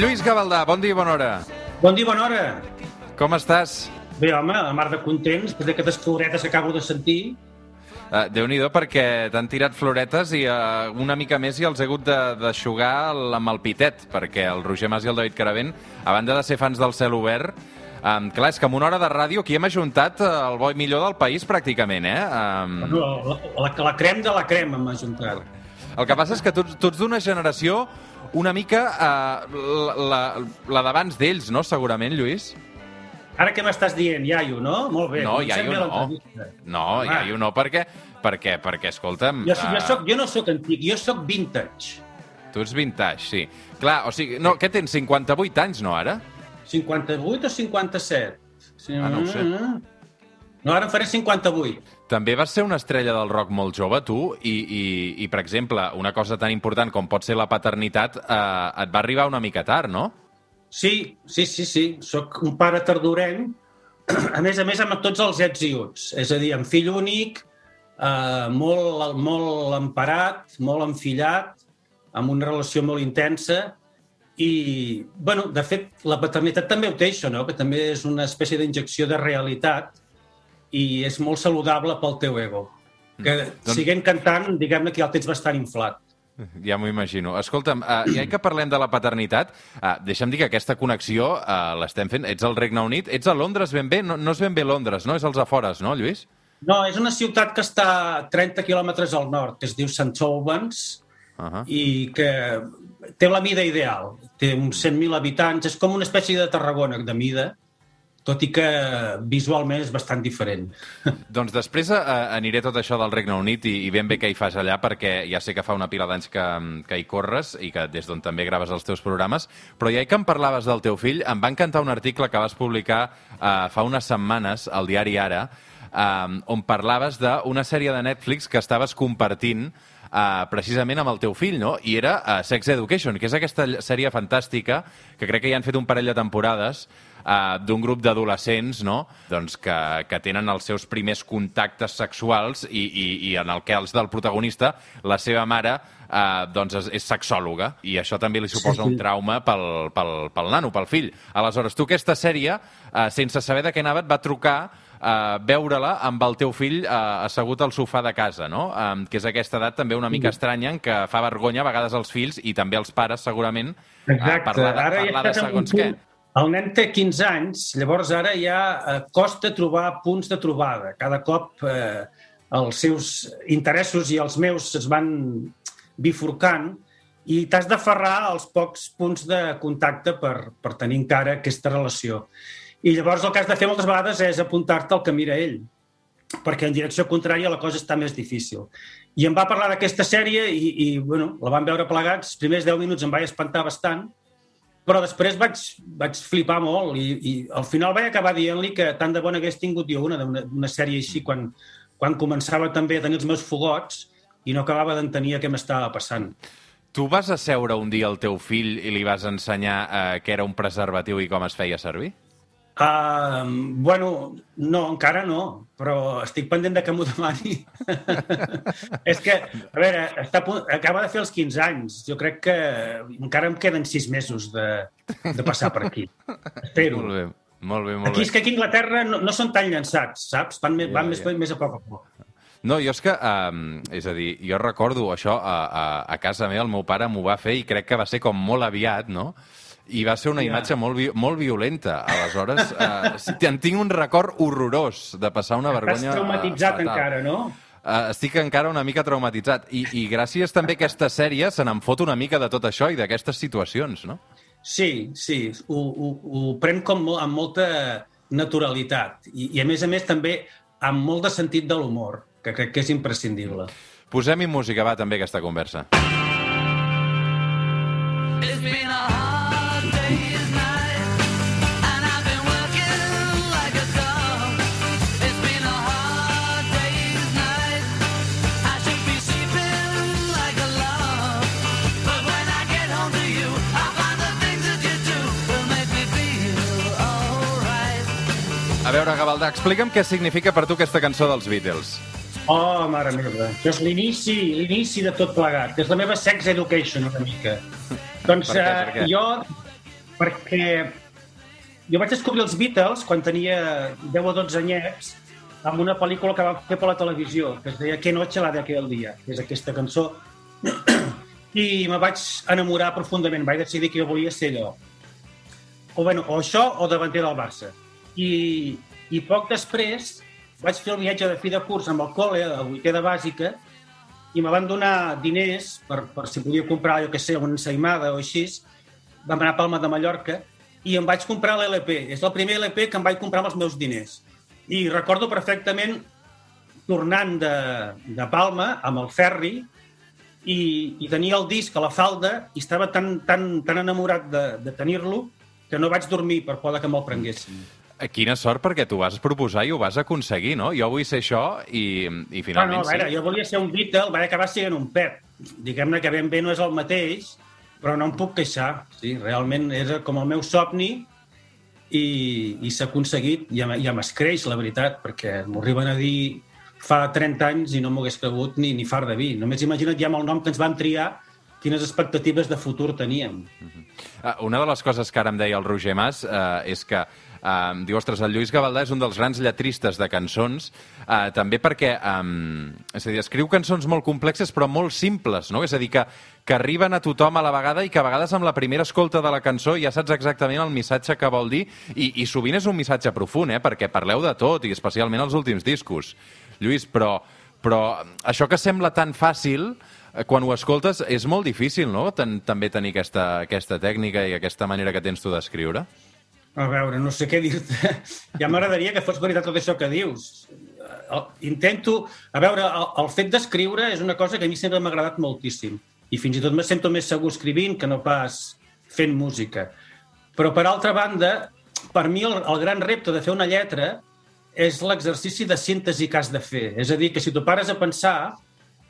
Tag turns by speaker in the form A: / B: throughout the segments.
A: Lluís Gavaldà, bon dia i bona hora.
B: Bon dia, bona hora.
A: Com estàs?
B: Bé, home, a mar de contents, després d'aquestes floretes que acabo de sentir.
A: Uh, Déu-n'hi-do, perquè t'han tirat floretes i uh, una mica més i els he hagut d'aixugar amb el pitet, perquè el Roger Mas i el David Caravent, a banda de ser fans del cel obert, um, clar, és que amb una hora de ràdio aquí hem ajuntat uh, el bo i millor del país, pràcticament, eh? Um,
B: Bueno, la, la, la crem de la crem hem ajuntat.
A: el que passa és que tu, tu ets d'una generació una mica uh, la, la, la d'abans d'ells, no?, segurament, Lluís?
B: Ara què m'estàs dient, iaio, no? Molt bé.
A: No, iaio no. No, jo no, perquè, perquè, perquè escolta'm...
B: Jo, jo,
A: eh,
B: soc, jo no sóc antic, jo sóc vintage.
A: Tu ets vintage, sí. Clar, o sigui, no, què tens, 58 anys, no, ara?
B: 58 o 57? Sí,
A: Ah, no ho sé.
B: No, ara en faré 58.
A: També vas ser una estrella del rock molt jove, tu, i, i, i per exemple, una cosa tan important com pot ser la paternitat eh, et va arribar una mica tard, no?
B: Sí, sí, sí, sí. Soc un pare tardorenc, a més a més amb tots els ets i uts. És a dir, amb fill únic, eh, molt, molt emparat, molt enfillat, amb una relació molt intensa, i, bueno, de fet, la paternitat també ho té, això, no? que també és una espècie d'injecció de realitat i és molt saludable pel teu ego. Que,
A: doncs-
B: siguent cantant, diguem-ne que ja el tens bastant inflat.
A: Ja m'ho imagino. Escolta'm, uh, ja que parlem de la paternitat, uh, deixa'm dir que aquesta connexió uh, l'estem fent. Ets al Regne Unit, ets a Londres ben bé? No, no és ben bé Londres, no? És als afores, no, Lluís?
B: No, és una ciutat que està a 30 quilòmetres al nord, que es diu St. Albans,
A: Uh -huh.
B: i que té la mida ideal. Té uns 100.000 habitants, és com una espècie de Tarragona de mida, tot i que visualment és bastant diferent.
A: Doncs després uh, aniré tot això del Regne Unit i, i ben bé què hi fas allà, perquè ja sé que fa una pila d'anys que, que hi corres i que des d'on també graves els teus programes, però ja que em parlaves del teu fill, em va encantar un article que vas publicar uh, fa unes setmanes al diari Ara, uh, on parlaves d'una sèrie de Netflix que estaves compartint uh, precisament amb el teu fill, no? I era uh, Sex Education, que és aquesta sèrie fantàstica que crec que ja han fet un parell de temporades uh, d'un grup d'adolescents no? doncs que, que tenen els seus primers contactes sexuals i, i, i en el que els del protagonista, la seva mare, uh, doncs és, és sexòloga i això també li suposa
B: Sí, sí.
A: un trauma pel, pel, pel nano, pel fill. Aleshores, tu aquesta sèrie, uh, sense saber de què anava, et va trucar uh, veure-la amb el teu fill uh, assegut al sofà de casa, no? Um, que és aquesta edat també una mica estranya en què fa vergonya a vegades als fills i també als pares, segurament,
B: Exacte.
A: parlar de,
B: ara ja
A: parlar de segons què.
B: El nen té 15 anys, llavors ara ja eh, costa trobar punts de trobada. Cada cop eh, els seus interessos i els meus es van bifurcant i t'has d'aferrar als pocs punts de contacte per, per tenir encara aquesta relació. I llavors el que has de fer moltes vegades és apuntar-te al que mira ell, perquè en direcció contrària la cosa està més difícil. I em va parlar d'aquesta sèrie i, i bueno, la vam veure plegats. Els primers 10 minuts em vaig espantar bastant, però després vaig, vaig flipar molt i, i al final vaig acabar dient-li que tant de bona hagués tingut jo una d'una sèrie així quan, quan començava també a tenir els meus fogots i no acabava d'entenir què m'estava passant.
A: Tu vas asseure un dia al teu fill i li vas ensenyar eh, què era un preservatiu i com es feia servir?
B: Uh, bueno, no, encara no, però estic pendent de que m'ho demani. és que, a veure, està a punt, acaba de fer els 15 anys. Jo crec que encara em queden 6 mesos de, de passar per aquí. Espero.
A: Molt bé, molt bé, molt
B: Aquí
A: bé.
B: és que aquí a Anglaterra no, no són tan llançats, saps? Van, més,
A: Ja,
B: van més,
A: ja.
B: més a poc a poc.
A: No, jo és que, um, és a dir, jo recordo això a, a, a casa meva, el meu pare m'ho va fer i crec que va ser com molt aviat, no? I va ser una
B: Ja.
A: imatge molt, vi molt violenta. Aleshores, uh, en tinc un record horrorós de passar una
B: Estàs
A: vergonya eh,
B: traumatitzat
A: fatal.
B: encara, no?
A: Uh, estic encara una mica traumatitzat. I, I gràcies també a aquesta sèrie se n'en fot una mica de tot això i d'aquestes situacions, no?
B: Sí, sí, ho, ho, ho pren com mo- amb molta naturalitat i, i a més a més també amb molt de sentit de l'humor, que crec que és imprescindible.
A: Posem-hi música, va, també, aquesta conversa.
C: It's been a A
A: veure, Gavaldà, explica'm què significa per tu aquesta cançó dels Beatles.
B: Oh, mare meva. Això és l'inici l'inici de tot plegat. És la meva sex education, una mica. doncs
A: Per què,
B: eh,
A: per què?
B: jo, perquè jo vaig descobrir els Beatles quan tenia 10 o 12 anyets amb una pel·lícula que van fer per la televisió, que es deia Que noche la de aquel dia, que és aquesta cançó. I me vaig enamorar profundament, vaig decidir que jo volia ser allò. O, bueno, o això o davanter del Barça. I, I poc després vaig fer el viatge de fi de curs amb el col·le, a vuitè de bàsica, i me van donar diners per, per si podia comprar, jo que sé, una ensaïmada o així. Vam anar a Palma de Mallorca i em vaig comprar l'LP. És el primer LP que em vaig comprar amb els meus diners. I recordo perfectament tornant de, de Palma amb el ferri i, i tenia el disc a la falda i estava tan, tan, tan enamorat de, de tenir-lo que no vaig dormir per por que me'l prenguessin.
A: Quina sort perquè tu vas proposar i ho vas aconseguir, no? Jo vull ser això i, i
B: Ah,
A: finalment
B: no, a veure, jo volia ser un Beatle, vaig acabar sent un Pep. Diguem-ne que ben bé no és el mateix, però no em puc queixar. Sí, realment era com el meu somni i, i s'ha aconseguit. Ja, ja m'escreix, la veritat, perquè m'ho arriben a dir fa 30 anys i no m'ho hagués cregut ni, ni far de vi. Només imagina't ja amb el nom que ens vam triar quines expectatives de futur teníem.
A: Ah, Una de les coses que ara em deia el Roger Mas eh, és que eh, diu, ostres, el Lluís Gavaldà és un dels grans lletristes de cançons, eh, també perquè eh, és a dir, escriu cançons molt complexes però molt simples, no? És a dir, que, que arriben a tothom a la vegada i que a vegades amb la primera escolta de la cançó ja saps exactament el missatge que vol dir i, i sovint és un missatge profund, eh? perquè parleu de tot i especialment els últims discos. Lluís, però, però això que sembla tan fàcil eh, quan ho escoltes és molt difícil, no?, Ten, també tenir aquesta, aquesta tècnica i aquesta manera que tens tu d'escriure.
B: A veure, no sé què dir-te. Ja m'agradaria que fos veritat tot això que dius. Eh, Intento... A veure, el, el fet d'escriure és una cosa que a mi sempre m'ha agradat moltíssim. I fins i tot me sento més segur escrivint que no pas fent música. Però, per altra banda, per mi el, el gran repte de fer una lletra és l'exercici de síntesi que has de fer. És a dir, que si tu pares a pensar,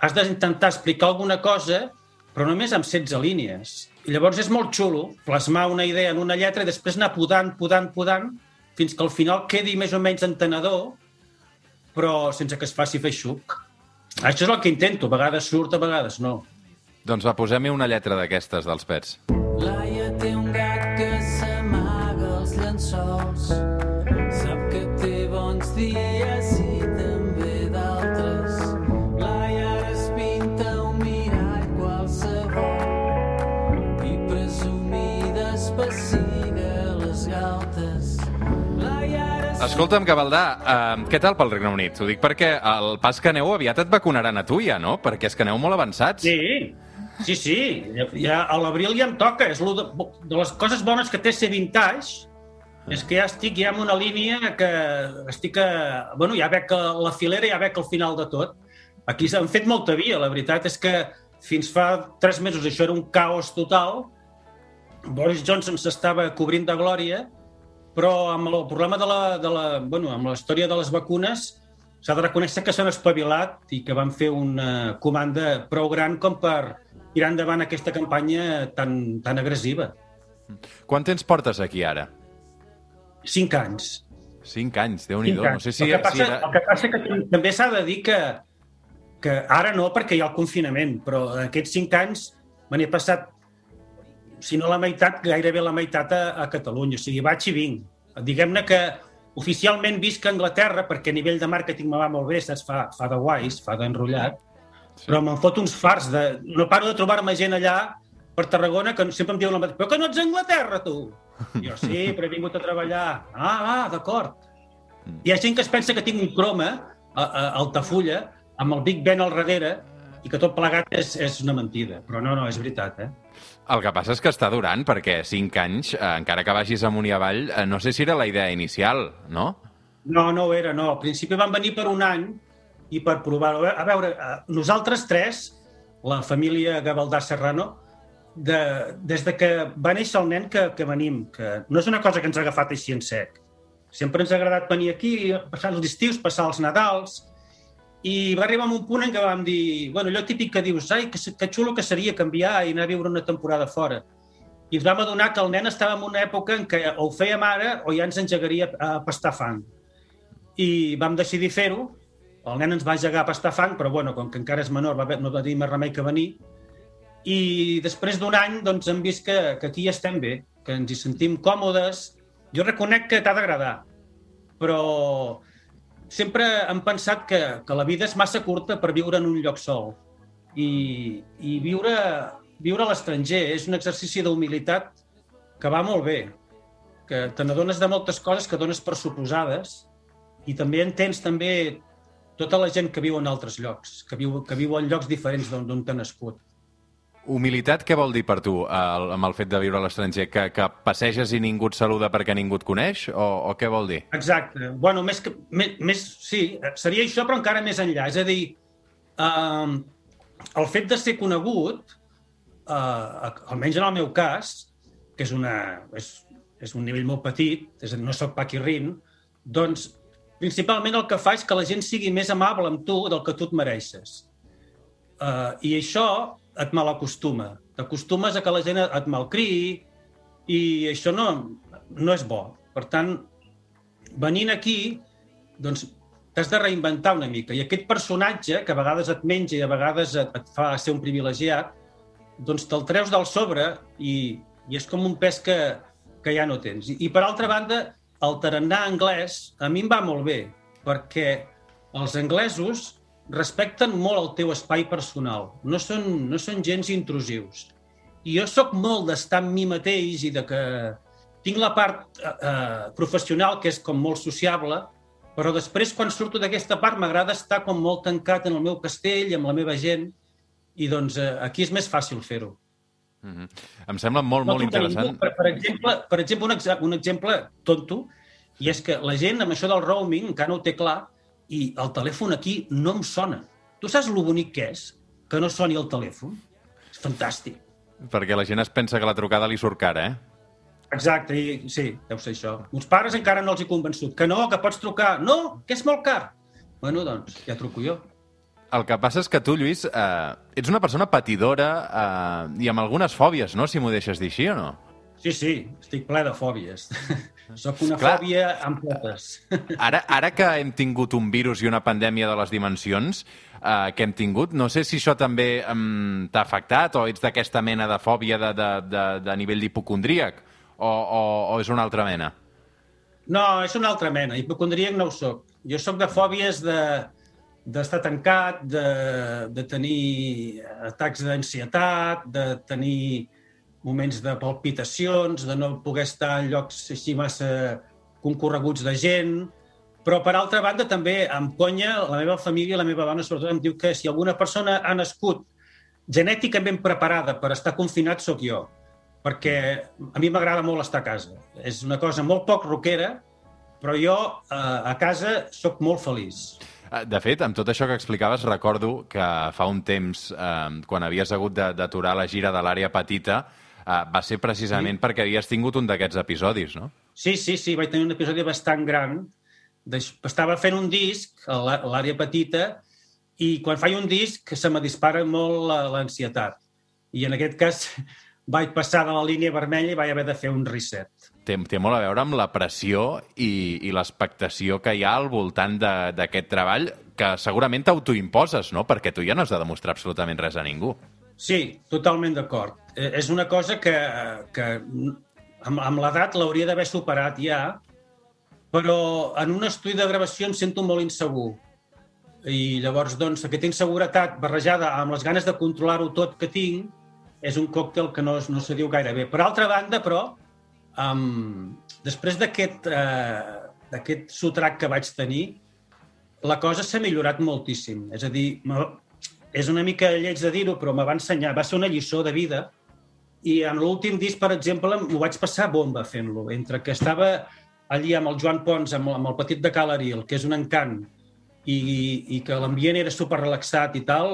B: has d'intentar explicar alguna cosa, però només amb 16 línies. I llavors és molt xulo plasmar una idea en una lletra i després anar podant, podant, podant, fins que al final quedi més o menys entenedor, però sense que es faci feixuc. Això és el que intento. A vegades surt, a vegades no.
A: Doncs va, posem-hi una lletra d'aquestes dels pets.
C: Laia té un gat que s'amaga als llençols. Sap que té bons dies
A: Escolta'm, Gavaldà, eh, què tal pel Regne Unit? Ho dic perquè el pas que aneu aviat et vacunaran a tu ja, no? Perquè és que aneu molt avançats.
B: Sí, sí, sí. Ja, a l'abril ja em toca. És de, de les coses bones que té ser vintage és que ja estic ja en una línia que estic a... Bueno, ja veig la filera ja veig al final de tot. Aquí s'han fet molta via. La veritat és que fins fa tres mesos això era un caos total. Boris Johnson s'estava cobrint de glòria, però amb el problema de la, de la, bueno, amb la història de les vacunes s'ha de reconèixer que s'han espavilat i que van fer una comanda prou gran com per tirar endavant aquesta campanya tan, tan agressiva.
A: Quan temps portes aquí ara?
B: Cinc anys.
A: Cinc anys, déu nhi No sé si...
B: el, que passa,
A: si era...
B: el que passa que també s'ha de dir que, que ara no, perquè hi ha el confinament, però aquests cinc anys me n'he passat, si no la meitat, gairebé la meitat a, a Catalunya. O sigui, vaig i vinc. Diguem-ne que oficialment visc a Anglaterra, perquè a nivell de màrqueting me va molt bé, saps? Fa, fa de guais, fa d'enrotllat,
A: Sí.
B: però me'n fot uns fars. De... No paro de trobar-me gent allà per Tarragona que sempre em diuen la mateixa. Però que no ets a Anglaterra, tu! Jo, sí, però he vingut a treballar. Ah, ah, d'acord. Hi ha gent que es pensa que tinc un croma a, a Altafulla amb el Big Ben al darrere i que tot plegat és, és una mentida. Però no, no, és veritat, eh?
A: El que passa és que està durant, perquè cinc anys, eh, encara que vagis amunt i avall, eh, no sé si era la idea inicial, no?
B: No, no ho era, no. Al principi van venir per un any i per provar-ho. A veure, eh, nosaltres tres, la família Gavaldà Serrano, de, des de que va néixer el nen que, que venim, que no és una cosa que ens ha agafat així en sec. Sempre ens ha agradat venir aquí, passar els estius, passar els Nadals, i va arribar un punt en què vam dir, bueno, allò típic que dius, ai, que, que xulo que seria canviar i anar a viure una temporada fora. I ens vam adonar que el nen estava en una època en què o ho fèiem ara o ja ens engegaria a pastar fang. I vam decidir fer-ho. El nen ens va engegar a pastar fang, però bueno, com que encara és menor, va, haver- no va tenir més remei que venir. I després d'un any doncs, hem vist que, que aquí ja estem bé. que ens hi sentim còmodes. Jo reconec que t'ha d'agradar, però sempre hem pensat que, que la vida és massa curta per viure en un lloc sol. I, i viure, viure a l'estranger és un exercici d'humilitat que va molt bé, que te n'adones de moltes coses que dones per suposades i també entens també tota la gent que viu en altres llocs, que viu, que viu en llocs diferents d'on t'ha nascut.
A: Humilitat, què vol dir per tu el, amb el fet de viure a l'estranger? Que, que passeges i ningú et saluda perquè ningú et coneix? O, o què vol dir?
B: Exacte. Bueno, més que, més, més, sí, seria això, però encara més enllà. És a dir, um, el fet de ser conegut, uh, almenys en el meu cas, que és, una, és, és un nivell molt petit, és a dir, no sóc Paquirrin, doncs principalment el que fa és que la gent sigui més amable amb tu del que tu et mereixes. Uh, I això et malacostuma. T'acostumes a que la gent et malcriï i això no, no és bo. Per tant, venint aquí, doncs t'has de reinventar una mica. I aquest personatge, que a vegades et menja i a vegades et, et fa ser un privilegiat, doncs te'l treus del sobre i, i és com un pes que, que ja no tens. I, I per altra banda, el tarannà anglès a mi em va molt bé, perquè els anglesos respecten molt el teu espai personal. No són, no són gens intrusius. I jo sóc molt d'estar amb mi mateix i de que tinc la part eh, eh, professional, que és com molt sociable, però després, quan surto d'aquesta part, m'agrada estar com molt tancat en el meu castell, amb la meva gent, i doncs eh, aquí és més fàcil fer-ho.
A: Mm -hmm. Em sembla molt, molt
B: tocar
A: interessant.
B: ningú. Per, per exemple, per exemple un, un exemple tonto, i és que la gent amb això del roaming encara no ho té clar i el telèfon aquí no em sona. Tu saps lo bonic que és que no soni el telèfon? És fantàstic.
A: Perquè la gent es pensa que la trucada li surt cara, eh?
B: Exacte, i, sí, deu ser això. Uns pares encara no els he convençut. Que no, que pots trucar. No, que és molt car. Bueno, doncs, ja truco jo.
A: El que passa és que tu, Lluís, eh, ets una persona patidora eh, i amb algunes fòbies, no?, si m'ho deixes dir així o no?
B: Sí, sí, estic ple de fòbies. Sóc una
A: Clar.
B: fòbia amb potes.
A: Ara, ara que hem tingut un virus i una pandèmia de les dimensions eh, que hem tingut, no sé si això també um, t'ha afectat o ets d'aquesta mena de fòbia de, de, de, de nivell d'hipocondríac o, o, o és una altra mena?
B: No, és una altra mena. Hipocondríac no ho sóc. Jo sóc de fòbies de d'estar tancat, de, de tenir atacs d'ansietat, de tenir moments de palpitacions, de no poder estar en llocs així massa concorreguts de gent, però per altra banda també em conya la meva família, la meva dona sobretot em diu que si alguna persona ha nascut genèticament preparada per estar confinat sóc jo, perquè a mi m'agrada molt estar a casa. És una cosa molt poc rockera, però jo eh, a casa sóc molt feliç.
A: Eh, De fet, amb tot això que explicaves, recordo que fa un temps, eh, quan havies hagut d'aturar la gira de l'àrea petita, eh, va ser precisament sí. perquè havies tingut un d'aquests episodis, no?
B: Sí, sí, sí, vaig tenir un episodi bastant gran. Estava fent un disc a l'à- a l'àrea petita i quan faig un disc se me dispara molt la- l'ansietat. I en aquest cas vaig passar de la línia vermella i vaig haver de fer un reset.
A: Té, té molt a veure amb la pressió i, i l'expectació que hi ha al voltant d'aquest treball, que segurament t'autoimposes, no? Perquè tu ja no has de demostrar absolutament res a ningú.
B: Sí, totalment d'acord. Eh, És una cosa que, que amb, amb l'edat l'hauria d'haver superat ja, però en un estudi de gravació em sento molt insegur. I llavors, doncs, aquesta inseguretat barrejada amb les ganes de controlar-ho tot que tinc és un còctel que no, no se diu gaire bé. Per altra banda, però, um, després d'aquest d'aquest sotrac que vaig tenir, la cosa s'ha millorat moltíssim. És a dir, és una mica lleig de dir-ho, però me va ensenyar, va ser una lliçó de vida. I en l'últim disc, per exemple, m'ho vaig passar bomba fent-lo. Entre que estava allí amb el Joan Pons, amb, amb el petit de Calaril, que és un encant, i, i que l'ambient era super relaxat i tal,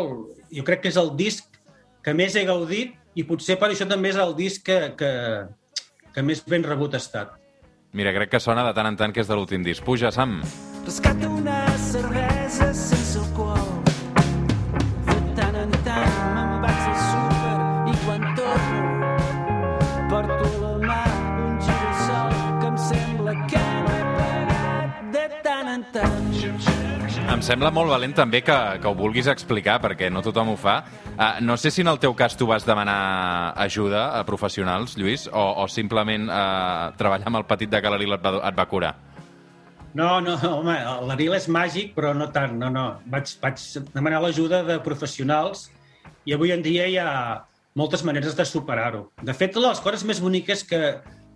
B: jo crec que és el disc que més he gaudit i potser per això també és el disc que, que, que més ben rebut ha estat.
A: Mira, crec que sona de tant en tant que és de l'últim disc. Puja, Sam.
D: Rescata una cervesa sense alcohol. Sembla
A: molt valent també que, que ho vulguis explicar, perquè no tothom ho fa. Uh, no sé si en el teu cas tu vas demanar ajuda a professionals, Lluís, o, o simplement uh, treballar amb el petit de Calaril et va, et va curar.
B: No, no, home, l'Aril és màgic, però no tant, no, no. Vaig, vaig demanar l'ajuda de professionals i avui en dia hi ha moltes maneres de superar-ho. De fet, les coses més boniques que,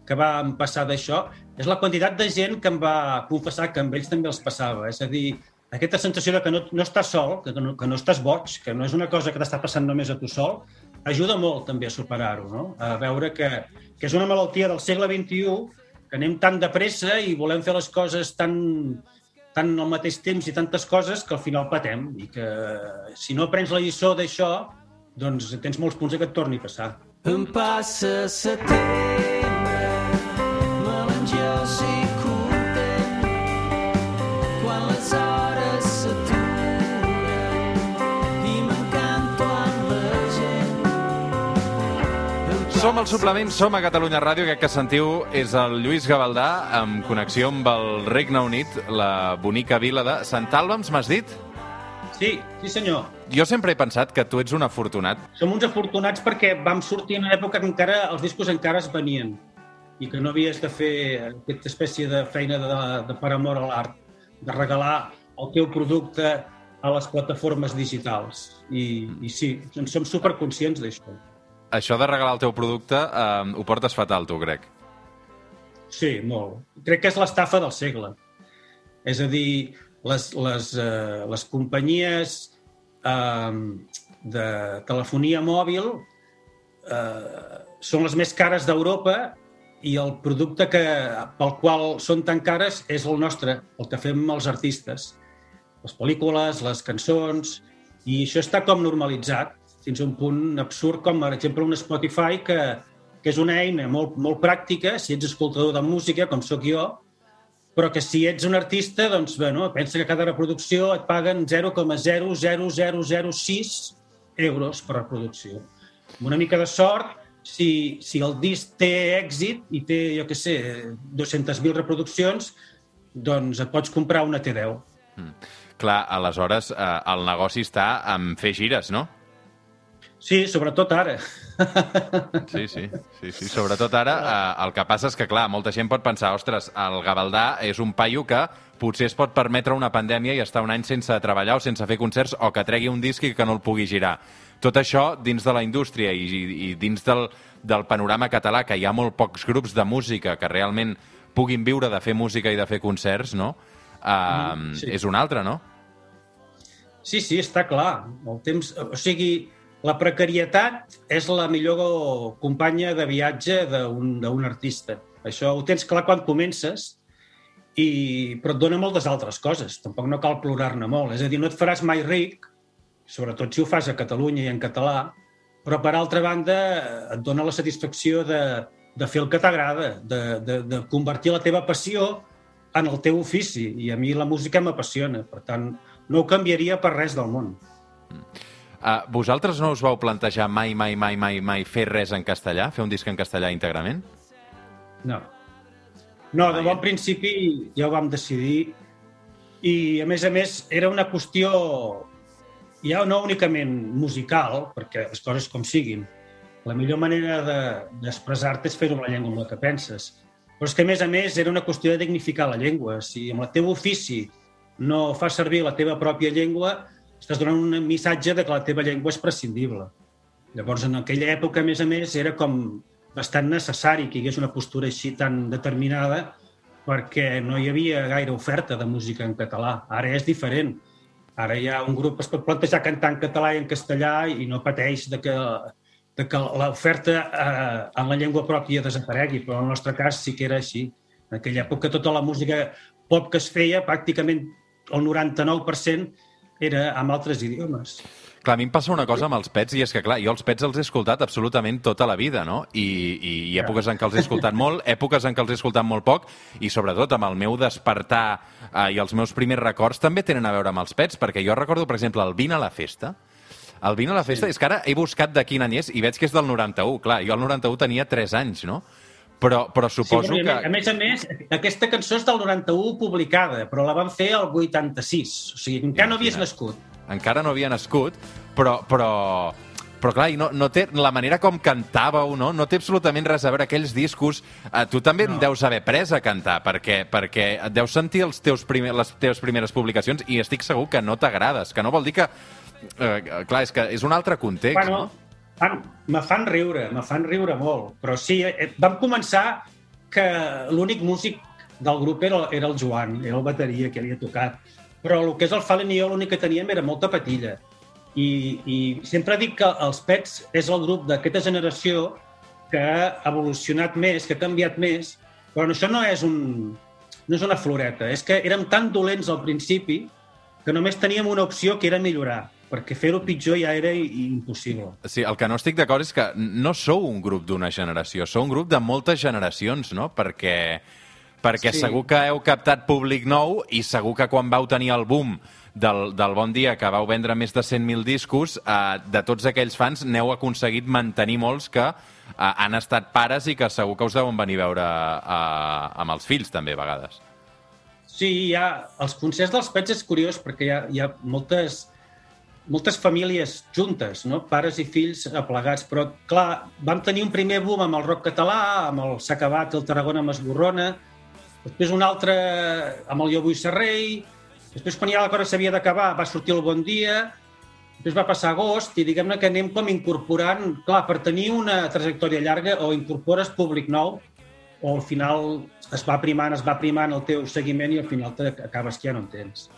B: que va passar d'això és la quantitat de gent que em va confessar que amb ells també els passava. És a dir, aquesta sensació de que no, no estàs sol, que no, que no estàs boig, que no és una cosa que t'està passant només a tu sol, ajuda molt també a superar-ho, no? a veure que, que és una malaltia del segle XXI, que anem tan de pressa i volem fer les coses tan, tan al mateix temps i tantes coses que al final patem i que si no aprens la lliçó d'això, doncs tens molts punts que et torni a passar.
D: Em passa setembre,
A: Som al suplement, som a Catalunya Ràdio, aquest que sentiu és el Lluís Gavaldà, amb connexió amb el Regne Unit, la bonica vila de Sant Àlbams, m'has dit?
B: Sí, sí senyor.
A: Jo sempre he pensat que tu ets un afortunat.
B: Som uns afortunats perquè vam sortir en una època que encara els discos encara es venien i que no havies de fer aquesta espècie de feina de, de per amor a l'art, de regalar el teu producte a les plataformes digitals. I, i sí, en som superconscients d'això.
A: Això de regalar el teu producte eh, ho portes fatal, tu, crec.
B: Sí, molt. Crec que és l'estafa del segle. És a dir, les, les, eh, les companyies eh, de telefonia mòbil eh, són les més cares d'Europa i el producte que, pel qual són tan cares és el nostre, el que fem els artistes. Les pel·lícules, les cançons... I això està com normalitzat fins a un punt absurd com, per exemple, un Spotify que, que és una eina molt, molt pràctica si ets escoltador de música, com sóc jo, però que si ets un artista, doncs, bueno, pensa que cada reproducció et paguen 0,00006 euros per reproducció. Amb una mica de sort, si, si el disc té èxit i té, jo què sé, 200.000 reproduccions, doncs et pots comprar una T10.
A: Clar, aleshores, eh, el negoci està en fer gires, no?
B: Sí, sobretot ara.
A: Sí, sí, sí, sí. Sobretot ara, eh, el que passa és que, clar, molta gent pot pensar, ostres, el Gavaldà és un paio que potser es pot permetre una pandèmia i estar un any sense treballar o sense fer concerts o que tregui un disc i que no el pugui girar. Tot això dins de la indústria i, i, i dins del, del panorama català, que hi ha molt pocs grups de música que realment puguin viure de fer música i de fer concerts, no? Uh,
B: sí.
A: És un altre, no?
B: Sí, sí, està clar. El temps... O sigui, la precarietat és la millor companya de viatge d'un artista. Això ho tens clar quan comences, i, però et dona moltes altres coses. Tampoc no cal plorar-ne molt. És a dir, no et faràs mai ric, sobretot si ho fas a Catalunya i en català, però per altra banda et dona la satisfacció de, de fer el que t'agrada, de, de, de convertir la teva passió en el teu ofici. I a mi la música m'apassiona. Per tant, no ho canviaria per res del món.
A: Uh, vosaltres no us vau plantejar mai, mai, mai, mai, mai fer res en castellà? Fer un disc en castellà íntegrament?
B: No. No, de bon principi ja ho vam decidir i, a més a més, era una qüestió ja no únicament musical, perquè les coses com siguin. La millor manera de- d'expressar-te és fer-ho amb la llengua amb la que penses. Però és que, a més a més, era una qüestió de dignificar la llengua. Si amb el teu ofici no fas servir la teva pròpia llengua, estàs donant un missatge de que la teva llengua és prescindible. Llavors, en aquella època, a més a més, era com bastant necessari que hi hagués una postura així tan determinada perquè no hi havia gaire oferta de música en català. Ara és diferent. Ara hi ha un grup que es pot plantejar cantar en català i en castellà i no pateix de que, de que l'oferta eh, en la llengua pròpia desaparegui, però en el nostre cas sí que era així. En aquella època tota la música pop que es feia, pràcticament el 99% era amb altres idiomes.
A: Clar, a mi em passa una cosa amb els pets, i és que, clar, jo els pets els he escoltat absolutament tota la vida, no? I, i ha èpoques en què els he escoltat molt, èpoques en què els he escoltat molt poc, i sobretot amb el meu despertar eh, i els meus primers records també tenen a veure amb els pets, perquè jo recordo, per exemple, el Vine a la festa, el Vine a la festa, sí. és que ara he buscat de quin any és i veig que és del 91. Clar, jo al 91 tenia 3 anys, no? Però, però suposo
B: sí,
A: que...
B: A més a més, aquesta cançó és del 91 publicada, però la van fer al 86. O sigui, encara no havies nascut.
A: encara no havia nascut, però, però, però clar, i no, no té, la manera com cantàveu, no? no té absolutament res a veure aquells discos. Eh, tu també no. deus haver pres a cantar, perquè, perquè et deus sentir els teus primer, les teves primeres publicacions i estic segur que no t'agrades, que no vol dir que... Eh, clar, és que és un altre context,
B: Bueno, fan, me fan riure, me fan riure molt. Però sí, eh, vam començar que l'únic músic del grup era, era el Joan, era el bateria que havia tocat. Però el que és el Fallen i jo l'únic que teníem era molta patilla. I, I sempre dic que els Pets és el grup d'aquesta generació que ha evolucionat més, que ha canviat més, però això no és, un, no és una floreta. És que érem tan dolents al principi que només teníem una opció que era millorar, perquè fer-ho pitjor ja era impossible.
A: Sí, el que no estic d'acord és que no sou un grup d'una generació, sou un grup de moltes generacions, no? Perquè, perquè
B: Sí.
A: segur que heu captat públic nou i segur que quan vau tenir el boom del, del Bon Dia, que vau vendre més de 100.000 discos, eh, de tots aquells fans n'heu aconseguit mantenir molts que eh, han estat pares i que segur que us deuen venir a veure eh, amb els fills, també, a vegades.
B: Sí, ha, els concerts dels Pets és curiós perquè hi ha, hi ha moltes, moltes famílies juntes, no? pares i fills aplegats, però clar, vam tenir un primer boom amb el rock català, amb el S'ha acabat el Tarragona m'esborrona, després un altre amb el Jo vull ser rei, després quan ja la cosa s'havia d'acabar va sortir el Bon Dia, després va passar agost i diguem-ne que anem com incorporant, clar, per tenir una trajectòria llarga o incorpores públic nou o al final es va primant, es va primant el teu seguiment i al final acabes que ja no en tens.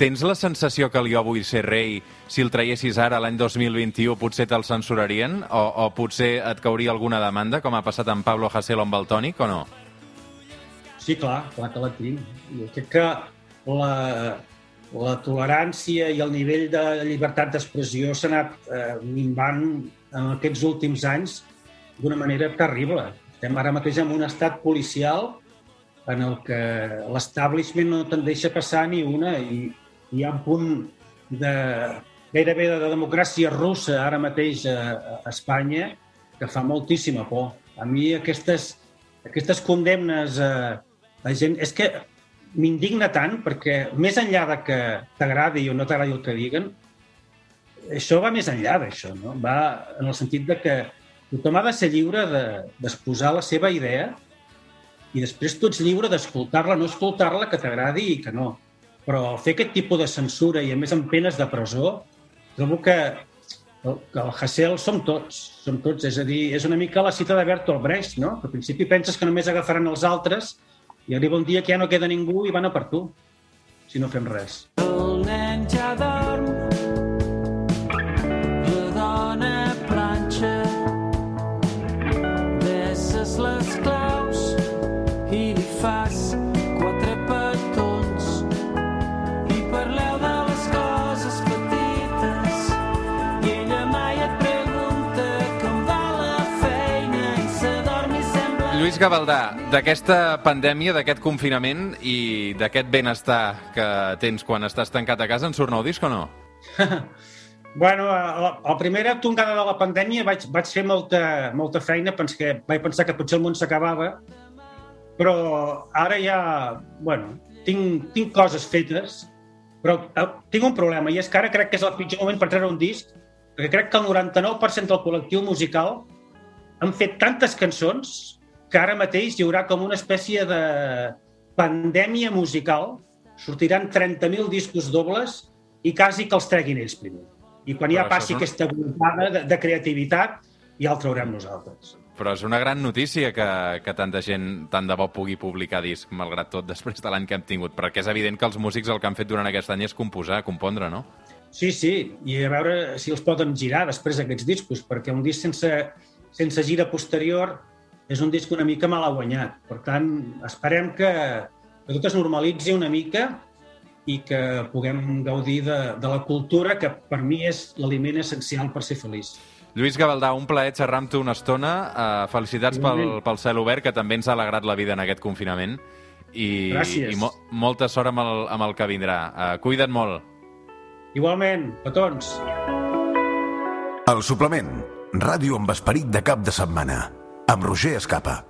A: Tens la sensació que Jo vull ser rei, si el traiessis ara, l'any 2021, potser te'l censurarien? O, o potser et cauria alguna demanda, com ha passat amb Pablo Hasél o amb el Tònic, o no?
B: Sí, clar, clar que la tinc. Jo crec que la, la tolerància i el nivell de llibertat d'expressió s'ha anat eh, minvant en aquests últims anys d'una manera terrible. Estem ara mateix en un estat policial en el que l'establishment no te'n deixa passar ni una i hi ha un punt de gairebé de democràcia russa ara mateix a, a Espanya que fa moltíssima por. A mi aquestes, aquestes condemnes a, a gent... És que m'indigna tant perquè més enllà de que t'agradi o no t'agradi el que diguen, això va més enllà d'això, no? Va en el sentit de que tothom ha de ser lliure de- d'exposar la seva idea i després tu ets lliure d'escoltar-la, no escoltar-la, que t'agradi i que no. Però fer aquest tipus de censura i a més amb penes de presó, trobo que el, que el Hassel som tots, som tots, és a dir, és una mica la cita de Bertolt Brecht, no? Que al principi penses que només agafaran els altres i arriba un dia que ja no queda ningú i van a per tu, si no fem res.
D: El nen ja dorm,
A: Lluís Gavaldà, d'aquesta pandèmia, d'aquest confinament i d'aquest benestar que tens quan estàs tancat a casa, en surt nou disc o no?
B: Bueno, la, la primera tongada de la pandèmia vaig, vaig fer molta, molta feina, pens que vaig pensar que potser el món s'acabava, però ara ja, bueno, tinc, tinc coses fetes, però eh, tinc un problema, i és que ara crec que és el pitjor moment per treure un disc, perquè crec que el 99% del col·lectiu musical han fet tantes cançons que ara mateix hi haurà com una espècie de pandèmia musical, sortiran 30.000 discos dobles i quasi que els treguin ells primer. I quan ja passi aquesta voltada de, de creativitat, ja el traurem nosaltres.
A: Però és una gran notícia que, que tanta gent tant de bo pugui publicar disc, malgrat tot, després de l'any que hem tingut, perquè és evident que els músics el que han fet durant aquest any és composar, compondre, no?
B: Sí, sí, i a veure si els poden girar després aquests discos, perquè un disc sense, sense gira posterior és un disc una mica mal guanyat. Per tant, esperem que, que tot es normalitzi una mica i que puguem gaudir de, de la cultura, que per mi és l'aliment essencial per ser feliç.
A: Lluís Gavaldà, un plaer xerrar amb tu una estona. Uh, felicitats pel, pel cel obert, que també ens ha alegrat la vida en aquest confinament. I,
B: Gràcies.
A: i mo molta sort amb el, amb el que vindrà. Uh, cuida't molt.
B: Igualment, petons.
E: El suplement. Ràdio amb esperit de cap de setmana. Amb Roger Escapa.